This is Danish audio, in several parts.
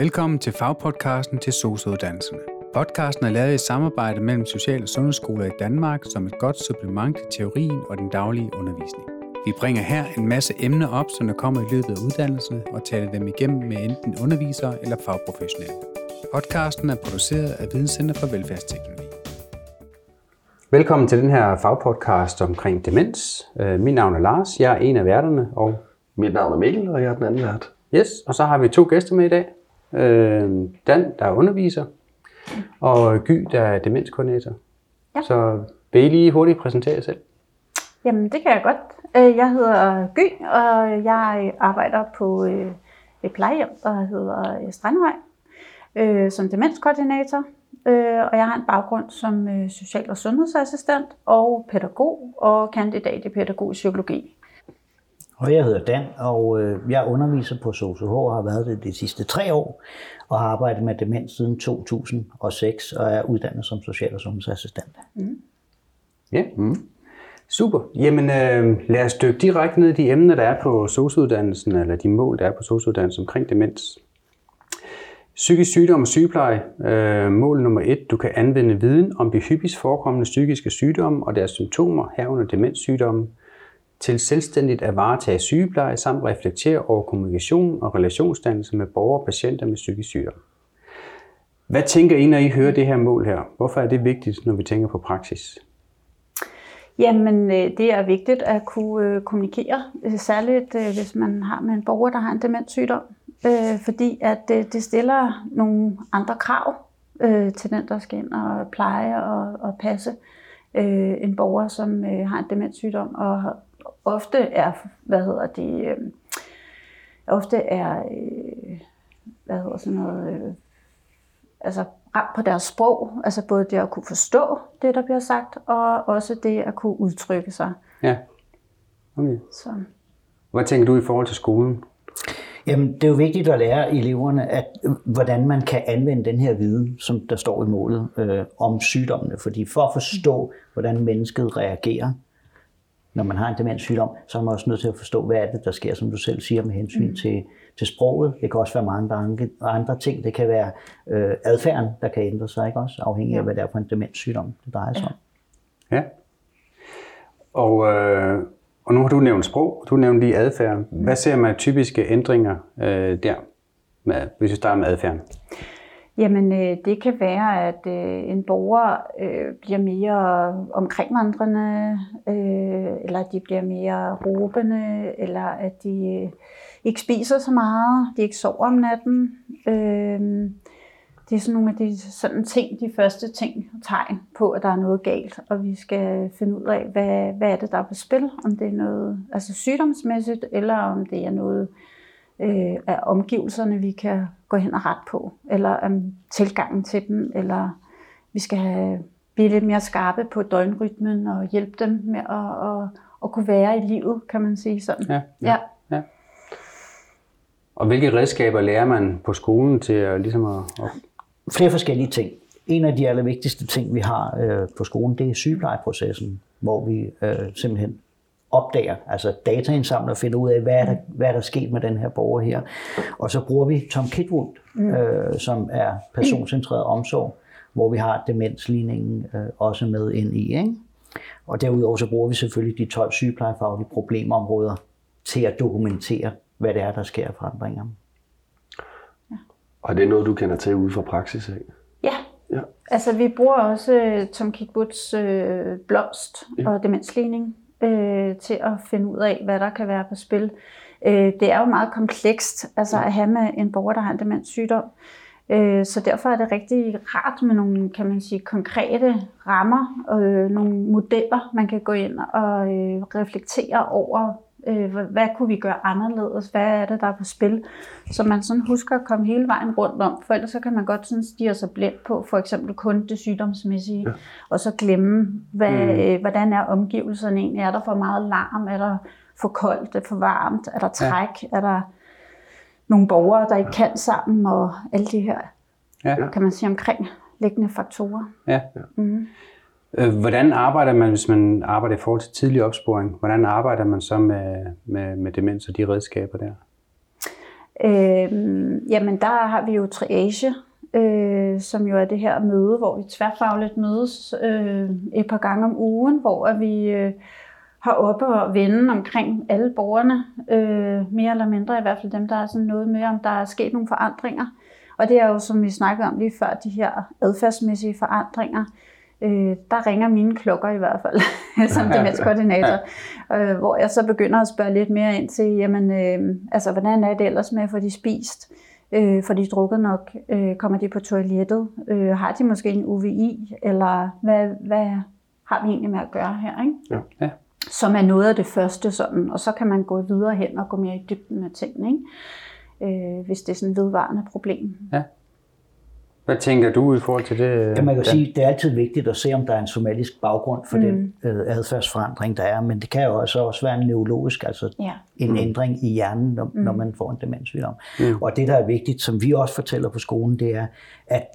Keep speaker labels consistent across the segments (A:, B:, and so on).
A: Velkommen til fagpodcasten til SOSU-uddannelserne. Podcasten er lavet i samarbejde mellem Social- og Sundhedsskoler i Danmark som et godt supplement til teorien og den daglige undervisning. Vi bringer her en masse emner op, som der kommer i løbet af uddannelserne, og taler dem igennem med enten undervisere eller fagprofessionelle. Podcasten er produceret af Videnscenter for Velfærdsteknologi. Velkommen til den her fagpodcast omkring demens. Øh, Mit navn er Lars, jeg er en af værterne, og
B: Mit navn er Mikkel, og jeg er den anden vært.
A: Yes, og så har vi to gæster med i dag. Øh, Dan, der er underviser, og Gy, der er demenskoordinator.
C: Ja.
A: Så vil I lige hurtigt præsentere jer selv?
C: Jamen, det kan jeg godt. Øh, Jeg hedder Gy, og jeg arbejder på øh, et plejehjem, der hedder øh, Strandhøj, som demenskoordinator. Og jeg har en baggrund som social- og sundhedsassistent og pædagog og kandidat i pædagogisk psykologi.
D: Og jeg hedder Dan, og øh, jeg underviser på SOCH og har været det de sidste tre år, og har arbejdet med demens siden 2006, og er uddannet som social- og sundhedsassistent.
A: Ja. Mm. Super. Jamen øh, lad os dykke direkte ned i de emner, der er på SOSU-uddannelsen, eller de mål, der er på SOSU-uddannelsen omkring demens. Psykisk sygdom og sygepleje. Øh, mål nummer et. Du kan anvende viden om de hyppigst forekommende psykiske sygdomme og deres symptomer, herunder demenssygdomme, til selvstændigt at varetage sygepleje samt reflektere over kommunikation og relationsdannelse med borgere og patienter med psykisk sygdom. Hvad tænker I, når I hører det her mål her? Hvorfor er det vigtigt, når vi tænker på praksis?
C: Jamen, øh, det er vigtigt at kunne øh, kommunikere, øh, særligt hvis man har med en borger, der har en demenssygdom, fordi at det stiller nogle andre krav til den, der skal ind og pleje og, og passe en borger, som har en demenssygdom, og ofte er, hvad hedder det, øh, ofte er, øh, hvad hedder sådan noget, øh, altså ramt på deres sprog, altså både det at kunne forstå det, der bliver sagt, og også det at kunne udtrykke sig.
A: Ja. Okay.
C: Så.
A: Hvad tænker du i forhold til skolen?
D: Jamen, det er jo vigtigt at lære eleverne, at, øh, hvordan man kan anvende den her viden, som der står i målet, øh, om sygdommene. Fordi for at forstå, hvordan mennesket reagerer, når man har en demenssygdom, så er man også nødt til at forstå, hvad er det, der sker, som du selv siger, med hensyn mm. til, til sproget. Det kan også være mange andre, andre ting. Det kan være øh, adfærden, der kan ændre sig, ikke også? Afhængig af, hvad det er for en demenssygdom, det drejer sig om.
A: Ja. Og, øh, og nu har du nævnt sprog, du nævnte lige adfærd. Hvad ser man typiske ændringer øh, der, med, hvis vi starter med adfærden?
C: Jamen, øh, det kan være, at øh, en borger øh, bliver mere omkringvandrende, øh, eller at de bliver mere råbende, eller at de øh, ikke spiser så meget, de ikke sover om natten. Øh, det er sådan nogle af de sådan ting, de første ting, tegn på, at der er noget galt, og vi skal finde ud af, hvad, hvad er det, der er på spil, om det er noget altså sygdomsmæssigt, eller om det er noget øh, af omgivelserne, vi kan gå hen og rette på, eller om tilgangen til dem, eller vi skal have, blive lidt mere skarpe på døgnrytmen og hjælpe dem med at, at, at kunne være i livet, kan man sige sådan.
A: Ja, ja. ja. Og hvilke redskaber lærer man på skolen til at, ligesom at, at
D: Flere forskellige ting. En af de allervigtigste ting, vi har øh, på skolen, det er sygeplejeprocessen, hvor vi øh, simpelthen opdager, altså dataindsamler og finder ud af, hvad er, der, hvad er der sket med den her borger her. Og så bruger vi Tom Kitwood, øh, som er personcentreret omsorg, hvor vi har demensligningen øh, også med ind i. Ikke? Og derudover så bruger vi selvfølgelig de 12 sygeplejefaglige problemområder til at dokumentere, hvad det er, der sker af forandringer.
B: Og det er noget, du kender til ude fra praksis af?
C: Ja.
B: Ja.
C: Altså vi bruger også øh, Tom Kitwoods øh, blomst
B: Ja.
C: og demensligning øh, til at finde ud af, hvad der kan være på spil. Øh, det er jo meget komplekst altså at have med en borger, der har en demenssygdom. Øh, så derfor er det rigtig rart med nogle, kan man sige, konkrete rammer, øh, nogle modeller, man kan gå ind og øh, reflektere over, øh, hvad, kunne vi gøre anderledes, hvad er det, der er på spil, så man sådan husker at komme hele vejen rundt om, for ellers så kan man godt sådan stige sig blind på, for eksempel kun det sygdomsmæssige, ja. og så glemme, hvad, mm. øh, hvordan er omgivelserne egentlig, er der for meget larm, er der for koldt, er for varmt, er der træk, ja. er der nogle borgere, der ikke kan sammen, og alle de her,
A: Ja.
C: kan man sige, omkringliggende faktorer.
A: Ja.
C: Mm.
A: Øh, hvordan arbejder man, hvis man arbejder i forhold til tidlig opsporing? Hvordan arbejder man så med, med, med demens og de redskaber der?
C: Øhm, jamen, der har vi jo triage, øh, som jo er det her møde, hvor vi tværfagligt mødes øh, et par gange om ugen, hvor at vi øh, har oppe og vende omkring alle borgerne, øh, mere eller mindre i hvert fald dem, der er sådan noget med, om der er sket nogle forandringer. Og det er jo, som vi snakkede om lige før, de her adfærdsmæssige forandringer. Øh, der ringer mine klokker i hvert fald, som demenskoordinator, øh, hvor jeg så begynder at spørge lidt mere ind til, jamen, øh, altså, hvordan er det ellers med at få de spist? Øh, får de drukket nok? Øh, kommer de på toilettet? Øh, har de måske en UVI? Eller hvad, hvad har vi egentlig med at gøre her? Ikke?
B: Ja.
A: Ja.
C: Som er noget af det første sådan, og så kan man gå videre hen og gå mere i dybden med tingene, ikke? Øh, hvis det er sådan et vedvarende problem.
A: Hvad tænker du i forhold til det?
D: Ja, man kan
A: Ja.
D: sige, det er altid vigtigt at se, om der er en somatisk baggrund for mm. den øh, adfærdsforandring, der er, men det kan jo også, også være en neurologisk, altså
C: Ja.
D: en ændring i hjernen, når, mm. når man får en demenssygdom. Mm. Og det, der er vigtigt, som vi også fortæller på skolen, det er, at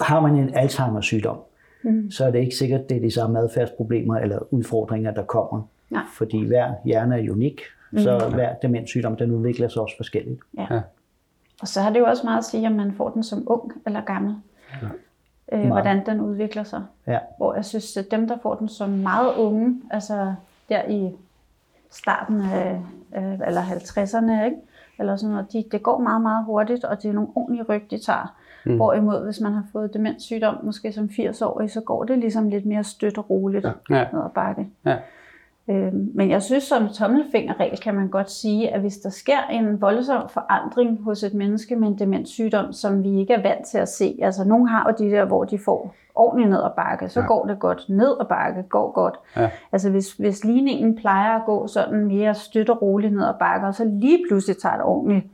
D: har man en Alzheimer's sygdom, mm. så er det ikke sikkert, det er de samme adfærdsproblemer eller udfordringer, der kommer.
C: Nej.
D: Fordi hver hjerne er unik, så hver demenssygdom, den udvikler sig også forskelligt.
C: Ja. Og så har det jo også meget at sige, om man får den som ung eller gammel. Ja. Øh, hvordan den udvikler sig.
D: Ja.
C: Hvor jeg synes, at dem, der får den som meget unge, altså der i starten af, eller 50'erne, ikke? eller sådan noget, de, det går meget, meget hurtigt, og det er nogle ordentlige ryg, de tager. Mm. Hvorimod, hvis man har fået demenssygdom, måske som 80-årig, så går det ligesom lidt mere støt og roligt ja.
A: Ja.
C: ned ad bakke.
A: Ja.
C: Øhm, men jeg synes, som tommelfingerregel kan man godt sige, at hvis der sker en voldsom forandring hos et menneske med en demenssygdom, som vi ikke er vant til at se, altså nogle har jo de der, hvor de får ordentligt ned ad bakke, så ja. går det godt, ned ad bakke går godt.
A: Ja.
C: Altså hvis, hvis ligningen plejer at gå sådan mere støt og roligt ned ad bakke, og så lige pludselig tager et ordentligt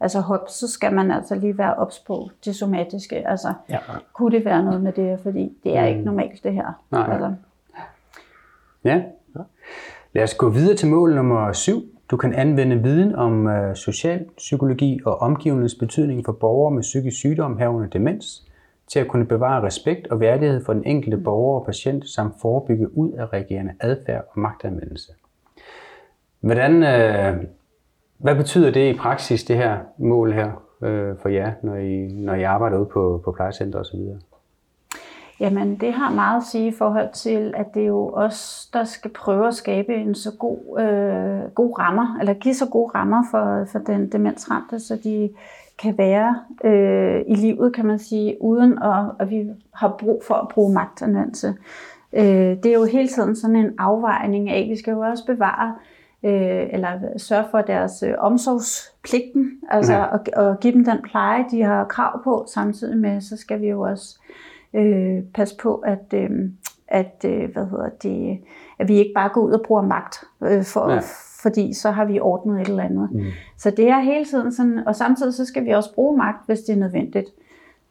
C: altså hop, så skal man altså lige være ops på det somatiske. Altså,
D: Ja.
C: kunne det være noget med det, fordi det er ikke normalt det her.
A: Mm. Nej.
C: Altså,
A: Ja. Lad os gå videre til mål nummer 7. Du kan anvende viden om øh, socialpsykologi og omgivendes betydning for borgere med psykisk sygdom herunder demens, til at kunne bevare respekt og værdighed for den enkelte borger og patient, samt forebygge ud af reagerende adfærd og magtanvendelse. Hvordan, øh, hvad betyder det i praksis, det her mål her øh, for jer, når I, når I arbejder ude på, på plejecenter osv.?
C: Jamen, det har meget at sige i forhold til, at det er jo os, der skal prøve at skabe en så god, øh, god rammer, eller give så gode rammer for, for den demensramte, så de kan være øh, i livet, kan man sige, uden at, at vi har brug for at bruge magtanvendelse. Øh, det er jo hele tiden sådan en afvejning af, vi skal jo også bevare øh, eller sørge for deres øh, omsorgspligten, altså
A: Ja.
C: og, og give dem den pleje, de har krav på, samtidig med, så skal vi jo også øh, passe på, at, øh, at, øh, hvad hedder det, at vi ikke bare går ud og bruger magt, øh, for,
A: Ja.
C: fordi så har vi ordnet et eller andet. Mm. Så det er hele tiden sådan, og samtidig så skal vi også bruge magt, hvis det er nødvendigt.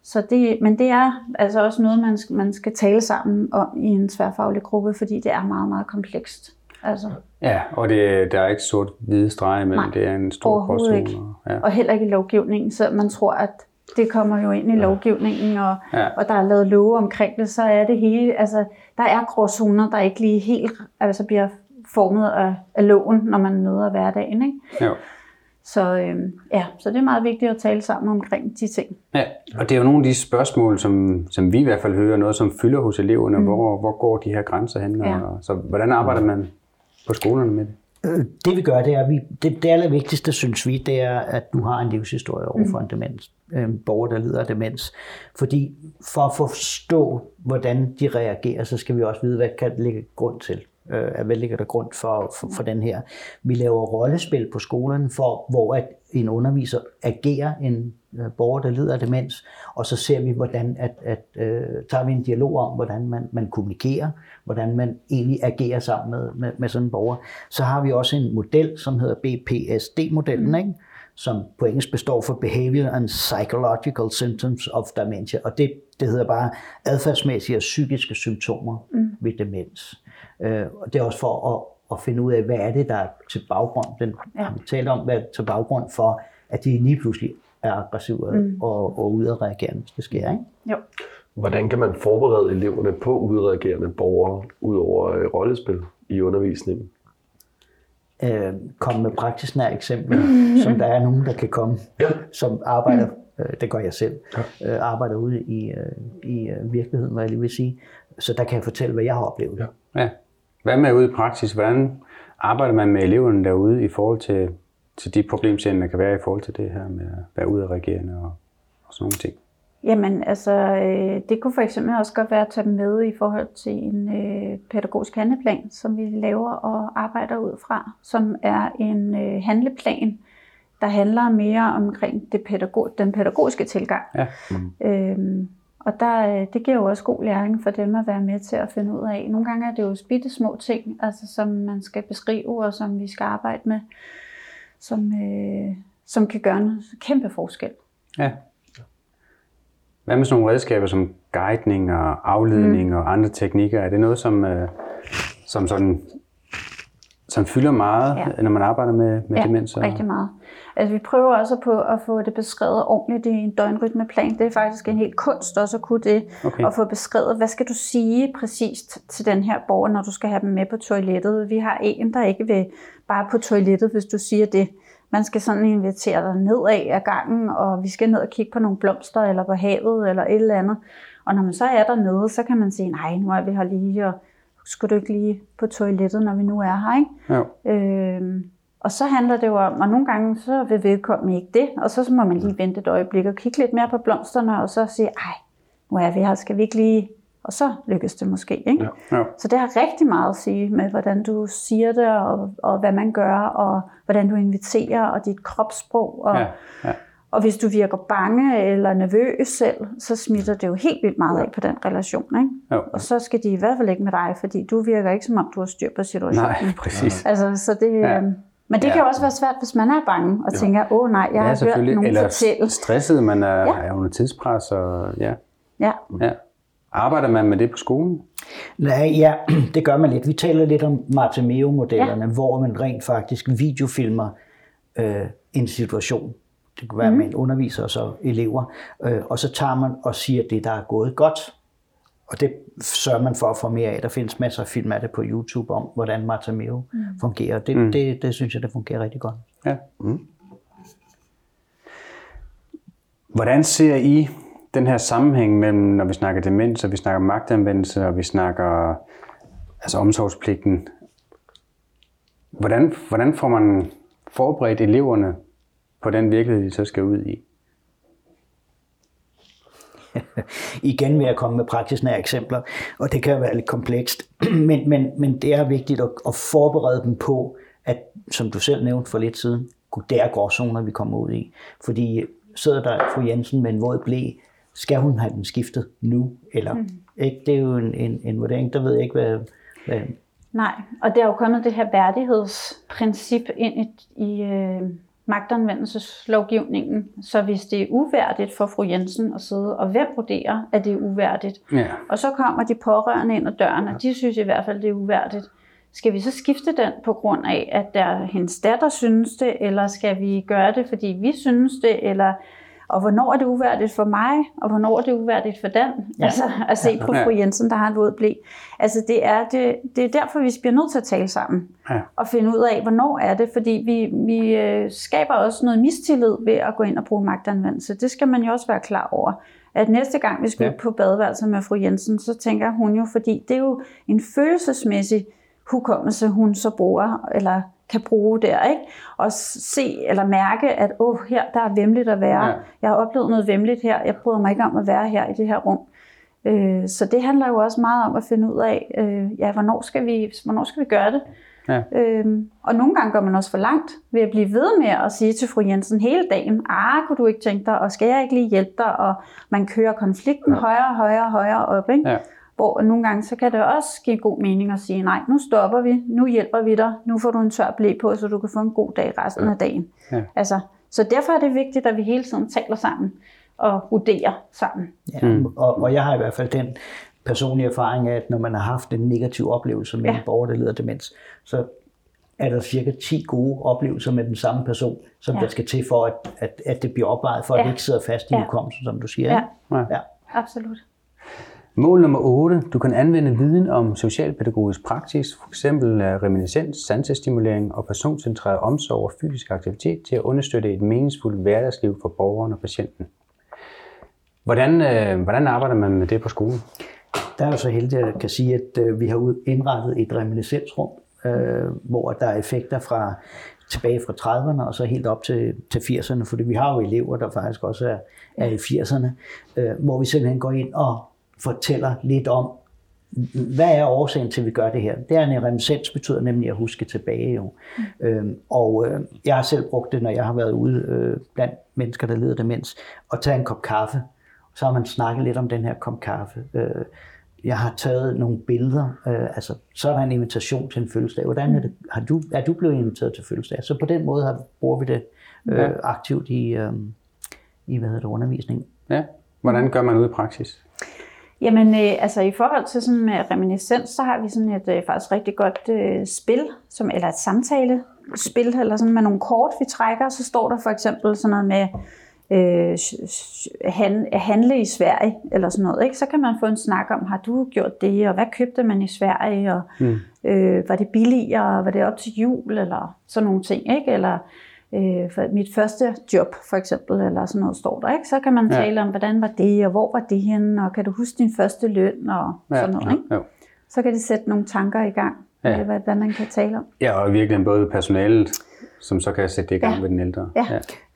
C: Så det, men det er altså også noget, man skal, man skal tale sammen om i en tværfaglig gruppe, fordi det er meget, meget komplekst. Altså,
A: Ja, og det, der er ikke sort-hvide streger imellem,
C: Nej,
A: det er en stor gråzone. Ja.
C: og heller ikke i lovgivningen, så man tror, at det kommer jo ind i lovgivningen, og,
A: Ja.
C: og der er lavet love omkring det, så er det hele, altså der er gråzoner, der ikke lige helt altså, bliver formet af, af loven, når man møder hverdagen. Ikke?
A: Jo.
C: Så, øhm, ja, så det er meget vigtigt at tale sammen omkring de ting.
A: Ja, og det er jo nogle af de spørgsmål, som, som vi i hvert fald hører, noget som fylder hos eleverne, mm. hvor, hvor går de her grænser hen,
C: Ja.
A: og, så hvordan arbejder man på skolerne med det?
D: Øh, Det vi gør, det er, vi, det, det allervigtigste, synes vi, det er, at du har en livshistorie over for en demens, en borger, der lider af demens. Fordi for at forstå, hvordan de reagerer, så skal vi også vide, hvad kan ligge grund til. Øh, hvad ligger der grund for, for, for den her? Vi laver rollespil på skolerne, for, hvor at en underviser agerer en øh, borger, der lider af demens, og så ser vi, hvordan at, at øh, tager vi en dialog om, hvordan man, man kommunikerer, hvordan man egentlig agerer sammen med, med, med sådan en borger. Så har vi også en model, som hedder BPSD-modellen, mm. ikke? som på engelsk består for Behavioral and Psychological Symptoms of Dementia, og det, det hedder bare adfærdsmæssige og psykiske symptomer mm. ved demens. Øh, og det er også for at, at finde ud af, hvad er det, der er til baggrund, den
C: Ja.
D: taler om, hvad er til baggrund for, at de lige pludselig er aggressive mm. og, og udadreagerende, hvis det sker. Ikke?
C: Jo.
B: Hvordan kan man forberede eleverne på udreagerende borgere ud over øh, rollespil i undervisningen?
D: øh, komme med praksisnære eksempler, som der er nogen, der kan komme,
B: Ja.
D: som arbejder, øh, det gør jeg selv, øh, arbejder ude i, øh, i øh, virkeligheden, hvad jeg lige vil sige. Så der kan jeg fortælle, hvad jeg har oplevet.
B: Ja.
A: Ja. Hvad med ude i praksis? Hvordan arbejder man med eleverne derude i forhold til, til de problemstillinger, der kan være i forhold til det her med at være ude af regerende og, og sådan nogle ting?
C: Jamen, altså, øh, det kunne for eksempel også godt være at tage med i forhold til en øh, pædagogisk handleplan, som vi laver og arbejder ud fra, som er en øh, handleplan, der handler mere omkring det pædagog, den pædagogiske tilgang.
A: Ja.
C: Øhm, og der, øh, det giver jo også god læring for dem at være med til at finde ud af. Nogle gange er det jo bitte små ting, altså, som man skal beskrive og som vi skal arbejde med, som, øh, som kan gøre en kæmpe forskel.
A: Ja. Hvad med sådan nogle redskaber som guidning og afledning mm. og andre teknikker? Er det noget, som, øh, som, sådan, som fylder meget,
C: Ja.
A: ja. når man arbejder med, med
C: ja,
A: demens? Og,
C: rigtig meget. Altså, vi prøver også på at få det beskrevet ordentligt i en døgnrytmeplan. Det er faktisk en helt kunst også at kunne det.
A: Okay.
C: At få beskrevet, hvad skal du sige præcist til den her borger, når du skal have dem med på toilettet. Vi har en, der ikke vil bare på toilettet, hvis du siger det. Man skal sådan invitere dig nedad af gangen, og vi skal ned og kigge på nogle blomster, eller på havet, eller et eller andet. Og når man så er dernede, så kan man sige, nej, nu er vi her lige, og skulle du ikke lige på toilettet, når vi nu er her, ikke?
A: Jo.
C: Øhm, og så handler det jo om, og nogle gange så vil vedkommende ikke det, og så må man lige vente et øjeblik og kigge lidt mere på blomsterne, og så sige, ej, nu er vi her, skal vi ikke lige... Og så lykkes det måske, ikke?
B: Ja.
A: Jo.
C: Så det har rigtig meget at sige med, hvordan du siger det, og, og hvad man gør, og hvordan du inviterer, og dit kropssprog. Og,
A: Ja. Ja.
C: Og hvis du virker bange eller nervøs selv, så smitter det jo helt vildt meget af på den relation. Ikke?
A: Jo.
C: Og så skal de i hvert fald ikke med dig, fordi du virker ikke som om, du har styr på situationen.
A: Nej, præcis.
C: Altså, så det,
A: Ja.
C: ja. Men det
A: Ja.
C: kan jo også være svært, hvis man er bange og tænker, åh oh, nej, jeg
A: Ja,
C: har hørt nogen
A: Eller
C: fortælle.
A: stresset, man er,
C: ja.
A: er under tidspres. Og, ja.
C: Ja.
A: Ja. Arbejder man med det på skolen?
D: Nej, ja, det gør man lidt. Vi taler lidt om Martimeo-modellerne, ja. hvor man rent faktisk videofilmer øh, en situation. Det kan være mm. med en underviser og så elever. Øh, og så tager man og siger det, der er gået godt. Og det sørger man for at få mere af. Der findes masser af film af det på YouTube om, hvordan Martimeo mm. fungerer. Det, mm. det, det synes jeg, det fungerer rigtig godt.
A: Ja. Mm. Hvordan ser I den her sammenhæng mellem, når vi snakker demens, og vi snakker magtanvendelse, og vi snakker altså omsorgspligten? Hvordan, hvordan får man forberedt eleverne på den virkelighed, de så skal ud i?
D: igen vil jeg komme med praksisnære eksempler, og det kan være lidt komplekst, men, men, men det er vigtigt at, at forberede dem på, at, som du selv nævnte for lidt siden, det er gråzoner, vi kommer ud i. Fordi sidder der fru Jensen med en våd blæ, skal hun have den skiftet nu? Eller, mm. ikke? Det er jo en, en, en vurdering, der ved jeg ikke, hvad, hvad
C: Nej, og der er jo kommet det her værdighedsprincip ind i, i øh, magtanvendelseslovgivningen. Så hvis det er uværdigt for fru Jensen at sidde, og hvem vurderer, at det er uværdigt?
A: Ja.
C: Og så kommer de pårørende ind ad døren, og de synes i hvert fald, det er uværdigt. Skal vi så skifte den på grund af, at der hendes datter synes det, eller skal vi gøre det, fordi vi synes det, eller og hvornår er det uværdigt for mig, og hvornår er det uværdigt for den? Ja. Altså at se på fru Jensen, der har en våd blæ. Altså det er, det, det er derfor, vi bliver nødt til at tale sammen.
A: Ja.
C: Og finde ud af, hvornår er det. Fordi vi, vi øh, skaber også noget mistillid ved at gå ind og bruge magtanvendelse. Det skal man jo også være klar over. At næste gang vi skal
A: Ja.
C: på badeværelset med fru Jensen, så tænker hun jo, fordi det er jo en følelsesmæssig hukommelse, hun så bruger, eller kan bruge der, ikke? Og se eller mærke, at åh, her der er vemmeligt at være.
A: Ja.
C: Jeg har oplevet noget vemmeligt her. Jeg bryder mig ikke om at være her i det her rum. Øh, så det handler jo også meget om at finde ud af, øh, ja, hvornår skal vi, hvornår skal vi gøre det?
A: Ja.
C: Øhm, og nogle gange går man også for langt ved at blive ved med at sige til fru Jensen hele dagen, ah, kunne du ikke tænke dig, og skal jeg ikke lige hjælpe dig? Og man kører konflikten ja. højere, højere, højere op, ikke?
A: Ja.
C: Hvor nogle gange, så kan det også give god mening at sige, nej, nu stopper vi, nu hjælper vi dig, nu får du en tør blæ på, så du kan få en god dag resten af dagen.
A: Ja.
C: Altså, så derfor er det vigtigt, at vi hele tiden taler sammen og vurderer sammen.
D: Ja, mm. og, og jeg har i hvert fald den personlige erfaring af, at når man har haft en negativ oplevelse med ja. En borger, der lider demens, så er der cirka 10 gode oplevelser med den samme person, som ja. Der skal til for, at, at, at det bliver opvejet, for at
C: Ja.
D: det ikke sidder fast i
C: Ja.
D: hukommelsen, som du siger.
C: Ja.
D: ikke?
A: Ja.
D: ja.
C: Absolut.
A: Mål nummer 8. Du kan anvende viden om socialpædagogisk praksis, f.eks. Øh, reminiscens, sansestimulering og personcentreret omsorg og fysisk aktivitet til at understøtte et meningsfuldt hverdagsliv for borgeren og patienten. Hvordan, øh, hvordan arbejder man med det på skolen?
D: Der er jo så heldig, at jeg kan sige, at øh, vi har indrettet et reminiscensrum, øh, hvor der er effekter fra tilbage fra 30'erne og så helt op til, til 80'erne, fordi vi har jo elever, der faktisk også er, er i 80'erne, øh, hvor vi simpelthen går ind og fortæller lidt om, hvad er årsagen til, at vi gør det her? Det er en reminiscens, betyder nemlig at huske tilbage. Jo. Mm. Øhm, og øh, jeg har selv brugt det, når jeg har været ude øh, blandt mennesker, der lider demens, og tage en kop kaffe. Så har man snakket lidt om den her kop kaffe. Øh, jeg har taget nogle billeder, øh, altså så er der en invitation til en fødselsdag. Hvordan er, det, har du, er du blevet inviteret til fødselsdag? Så på den måde har, bruger vi det øh,
A: Ja.
D: aktivt i, øh, i hvad hedder det, undervisning.
A: Ja. Hvordan gør man ud i praksis?
C: Jamen, øh, altså i forhold til sådan med reminiscens, så har vi sådan et øh, faktisk rigtig godt øh, spil, som, eller et samtale spil, eller sådan med nogle kort, vi trækker. Så står der for eksempel sådan noget med øh, han, handle i Sverige, eller sådan noget. Ikke? Så kan man få en snak om, har du gjort det, og hvad købte man i Sverige, og
A: Mm.
C: øh, var det billigere, var det op til jul, eller sådan nogle ting, ikke? Eller øh, for mit første job, for eksempel, eller sådan noget står der, ikke? Så kan man
A: Ja.
C: tale om, hvordan var det, og hvor var det henne, og kan du huske din første løn, og sådan noget, ikke?
A: Jo.
C: Så kan det sætte nogle tanker i gang,
A: Ja.
C: ja. hvad, hvad man kan tale om.
A: Ja, og virkelig både personalet, som så kan sætte det i gang
C: Ja.
A: med den ældre.
C: Ja.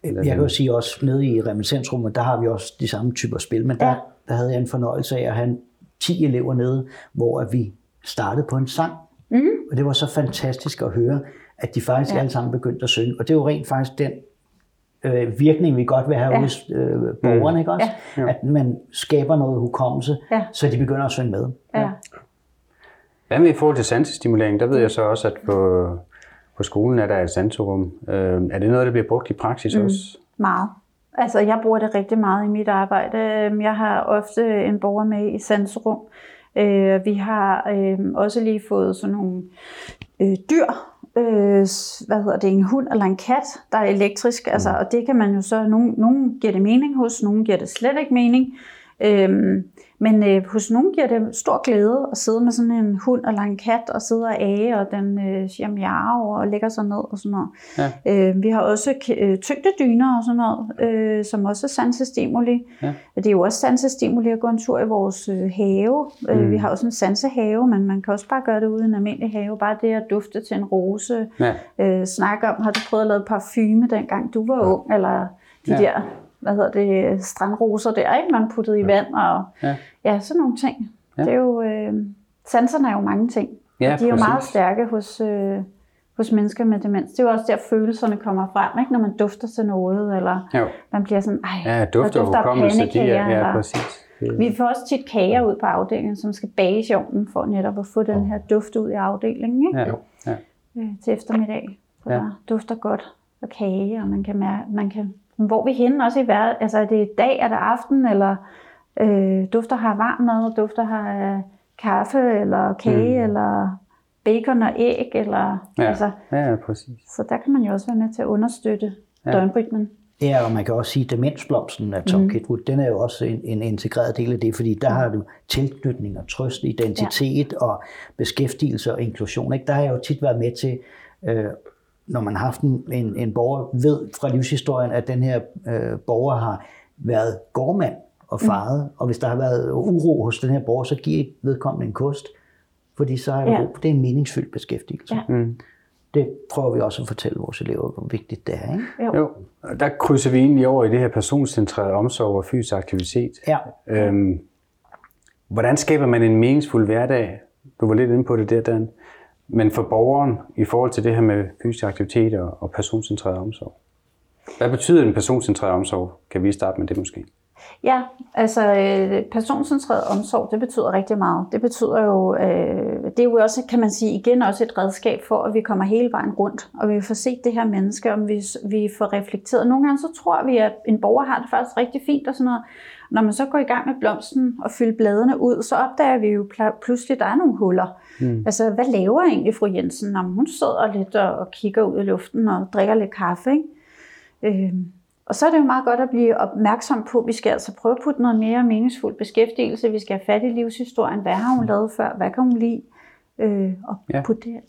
A: Eller
D: Jeg kan jo sige også, nede i reminiscensrummet, der har vi også de samme typer spil, men der,
C: Ja.
D: der havde jeg en fornøjelse af at have 10 elever nede, hvor at vi startede på en sang.
C: Mm.
D: Og det var så fantastisk at høre, at de faktisk ja.
C: Ja.
D: alle sammen begyndte at synge. Og det er jo rent faktisk den øh, virkning, vi godt vil have ja.
C: Ja.
D: hos øh, borgerne, ikke også?
A: Ja.
D: At man skaber noget hukommelse,
C: Ja.
D: så de begynder at synge med.
C: Ja.
A: Hvad med i forhold til sansestimulering? Der ved jeg så også, at på, på skolen er der et sanserum. Øh, er det noget, der bliver brugt i praksis mm. også?
C: Meget. Altså, jeg bruger det rigtig meget i mit arbejde. Øhm, Jeg har ofte en borger med i sanserum. Øh, Vi har øh, også lige fået sådan nogle øh, dyr, øh, hvad hedder det, en hund eller en kat, der er elektrisk. Altså, og det kan man jo så, nogen, nogen giver det mening hos, nogen giver det slet ikke mening. Øhm, men øh, hos nogen giver det stor glæde at sidde med sådan en hund eller en kat og sidde og age, og den øh, siger miau og lægger sig ned og sådan noget.
A: Ja.
C: Øh, vi har også øh, tyngdedyner og sådan noget, øh, som også er sansestimuli.
A: Ja.
C: Det er jo også sansestimuli at gå en tur i vores øh, have. Mm.
A: Mm.
C: Øh, vi har også en sansehave, men man kan også bare gøre det ude i en almindelig have. Bare det at dufte til en rose.
A: Ja.
C: Øh, snakke om, har du prøvet at lave parfume dengang du var ung? Eller de
A: ja.
C: der, hvad hedder det, strandroser der, ikke? Man puttede i vand og
A: Ja.
C: ja, sådan nogle ting.
A: Ja.
C: Det er jo, øh, sanserne er jo mange ting.
A: Ja,
C: de er jo
A: præcis.
C: meget stærke hos, øh, hos mennesker med demens. Det er jo også der, følelserne kommer frem, ikke? når man dufter til noget, eller
A: Jo.
C: man bliver sådan, ej,
A: Ja, og
C: dufter af
A: hukommelse, de er,
C: pandekager,
A: ja,
C: eller-
A: præcis.
C: Vi får også tit kager ud på afdelingen, som skal bages i ovnen, for netop at få den her duft ud i afdelingen ikke?
A: Ja, ja.
C: Øh, til eftermiddag. Så
A: Ja.
C: der dufter godt af kage, og man kan mærke, man kan, hvor vi henne også i verden? Altså er det dag, er det aften, eller øh, dufter har varm mad, dufter har øh, kaffe, eller kage,
A: Mm.
C: mm. eller bacon og æg, eller,
A: Ja.
C: altså,
A: ja, præcis.
C: så der kan man jo også være med til at understøtte
A: Ja.
C: ja. døgnrytmen.
D: Ja, og man kan også sige, at demensblomsten af Tom mm. Kitwood, den er jo også en, en integreret del af det, fordi der har du tilknytning og trøst, identitet ja. og beskæftigelse og inklusion. Ikke? Der har jeg jo tit været med til, øh, når man har haft en, en, en borger, ved fra livshistorien, at den her øh, borger har været gårdmand og faret, mm. og hvis der har været uro hos den her borger, så giver vedkommende en kost, fordi så er det,
C: Ja.
D: det er en meningsfyldt beskæftigelse.
C: Ja.
A: Mm.
D: Det prøver vi også at fortælle vores elever, hvor vigtigt det er. Ikke?
C: Jo.
A: Jo, der krydser vi egentlig over i det her personcentrerede omsorg og fysisk aktivitet.
D: Ja.
A: Øhm, hvordan skaber man en meningsfuld hverdag? Du var lidt inde på det der, Dan. Men for borgeren i forhold til det her med fysisk aktivitet og, personcentreret omsorg. Hvad betyder en personcentreret omsorg? Kan vi starte med det måske?
C: Ja, altså øh, personcentreret omsorg, det betyder rigtig meget. Det betyder jo, øh, det er jo også, kan man sige, igen også et redskab for, at vi kommer hele vejen rundt, og vi får set det her menneske, om vi, vi får reflekteret. Nogle gange så tror vi, at en borger har det faktisk rigtig fint og sådan noget. Når man så går i gang med blomsten og fylder bladene ud, så opdager vi jo pl- pludselig, at der er nogle huller. Mm. Altså, hvad laver egentlig fru Jensen? Om hun sidder lidt og, og kigger ud i luften og drikker lidt kaffe, ikke? Øh, Og så er det jo meget godt at blive opmærksom på, at vi skal altså prøve at putte noget mere meningsfuld beskæftigelse. Vi skal have fat i livshistorien. Hvad har hun lavet før? Hvad kan hun lide? Øh, og
A: Ja.
C: putte det ind.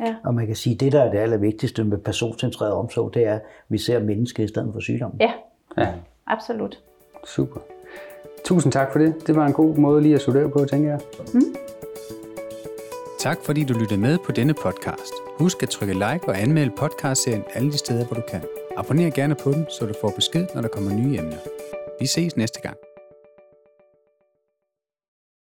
C: Ja.
D: Og man kan sige, at det, der er det allervigtigste med personcentreret omsorg, det er, at vi ser mennesket i stedet for sygdom.
C: ja,
A: Ja,
C: absolut.
A: super. Tusind tak for det. Det var en god måde lige at studere på, tænker jeg. Mm. Tak fordi du lyttede med på denne podcast. Husk at trykke like og anmelde podcastserien alle de steder, hvor du kan. Abonner gerne på den, så du får besked, når der kommer nye emner. Vi ses næste gang.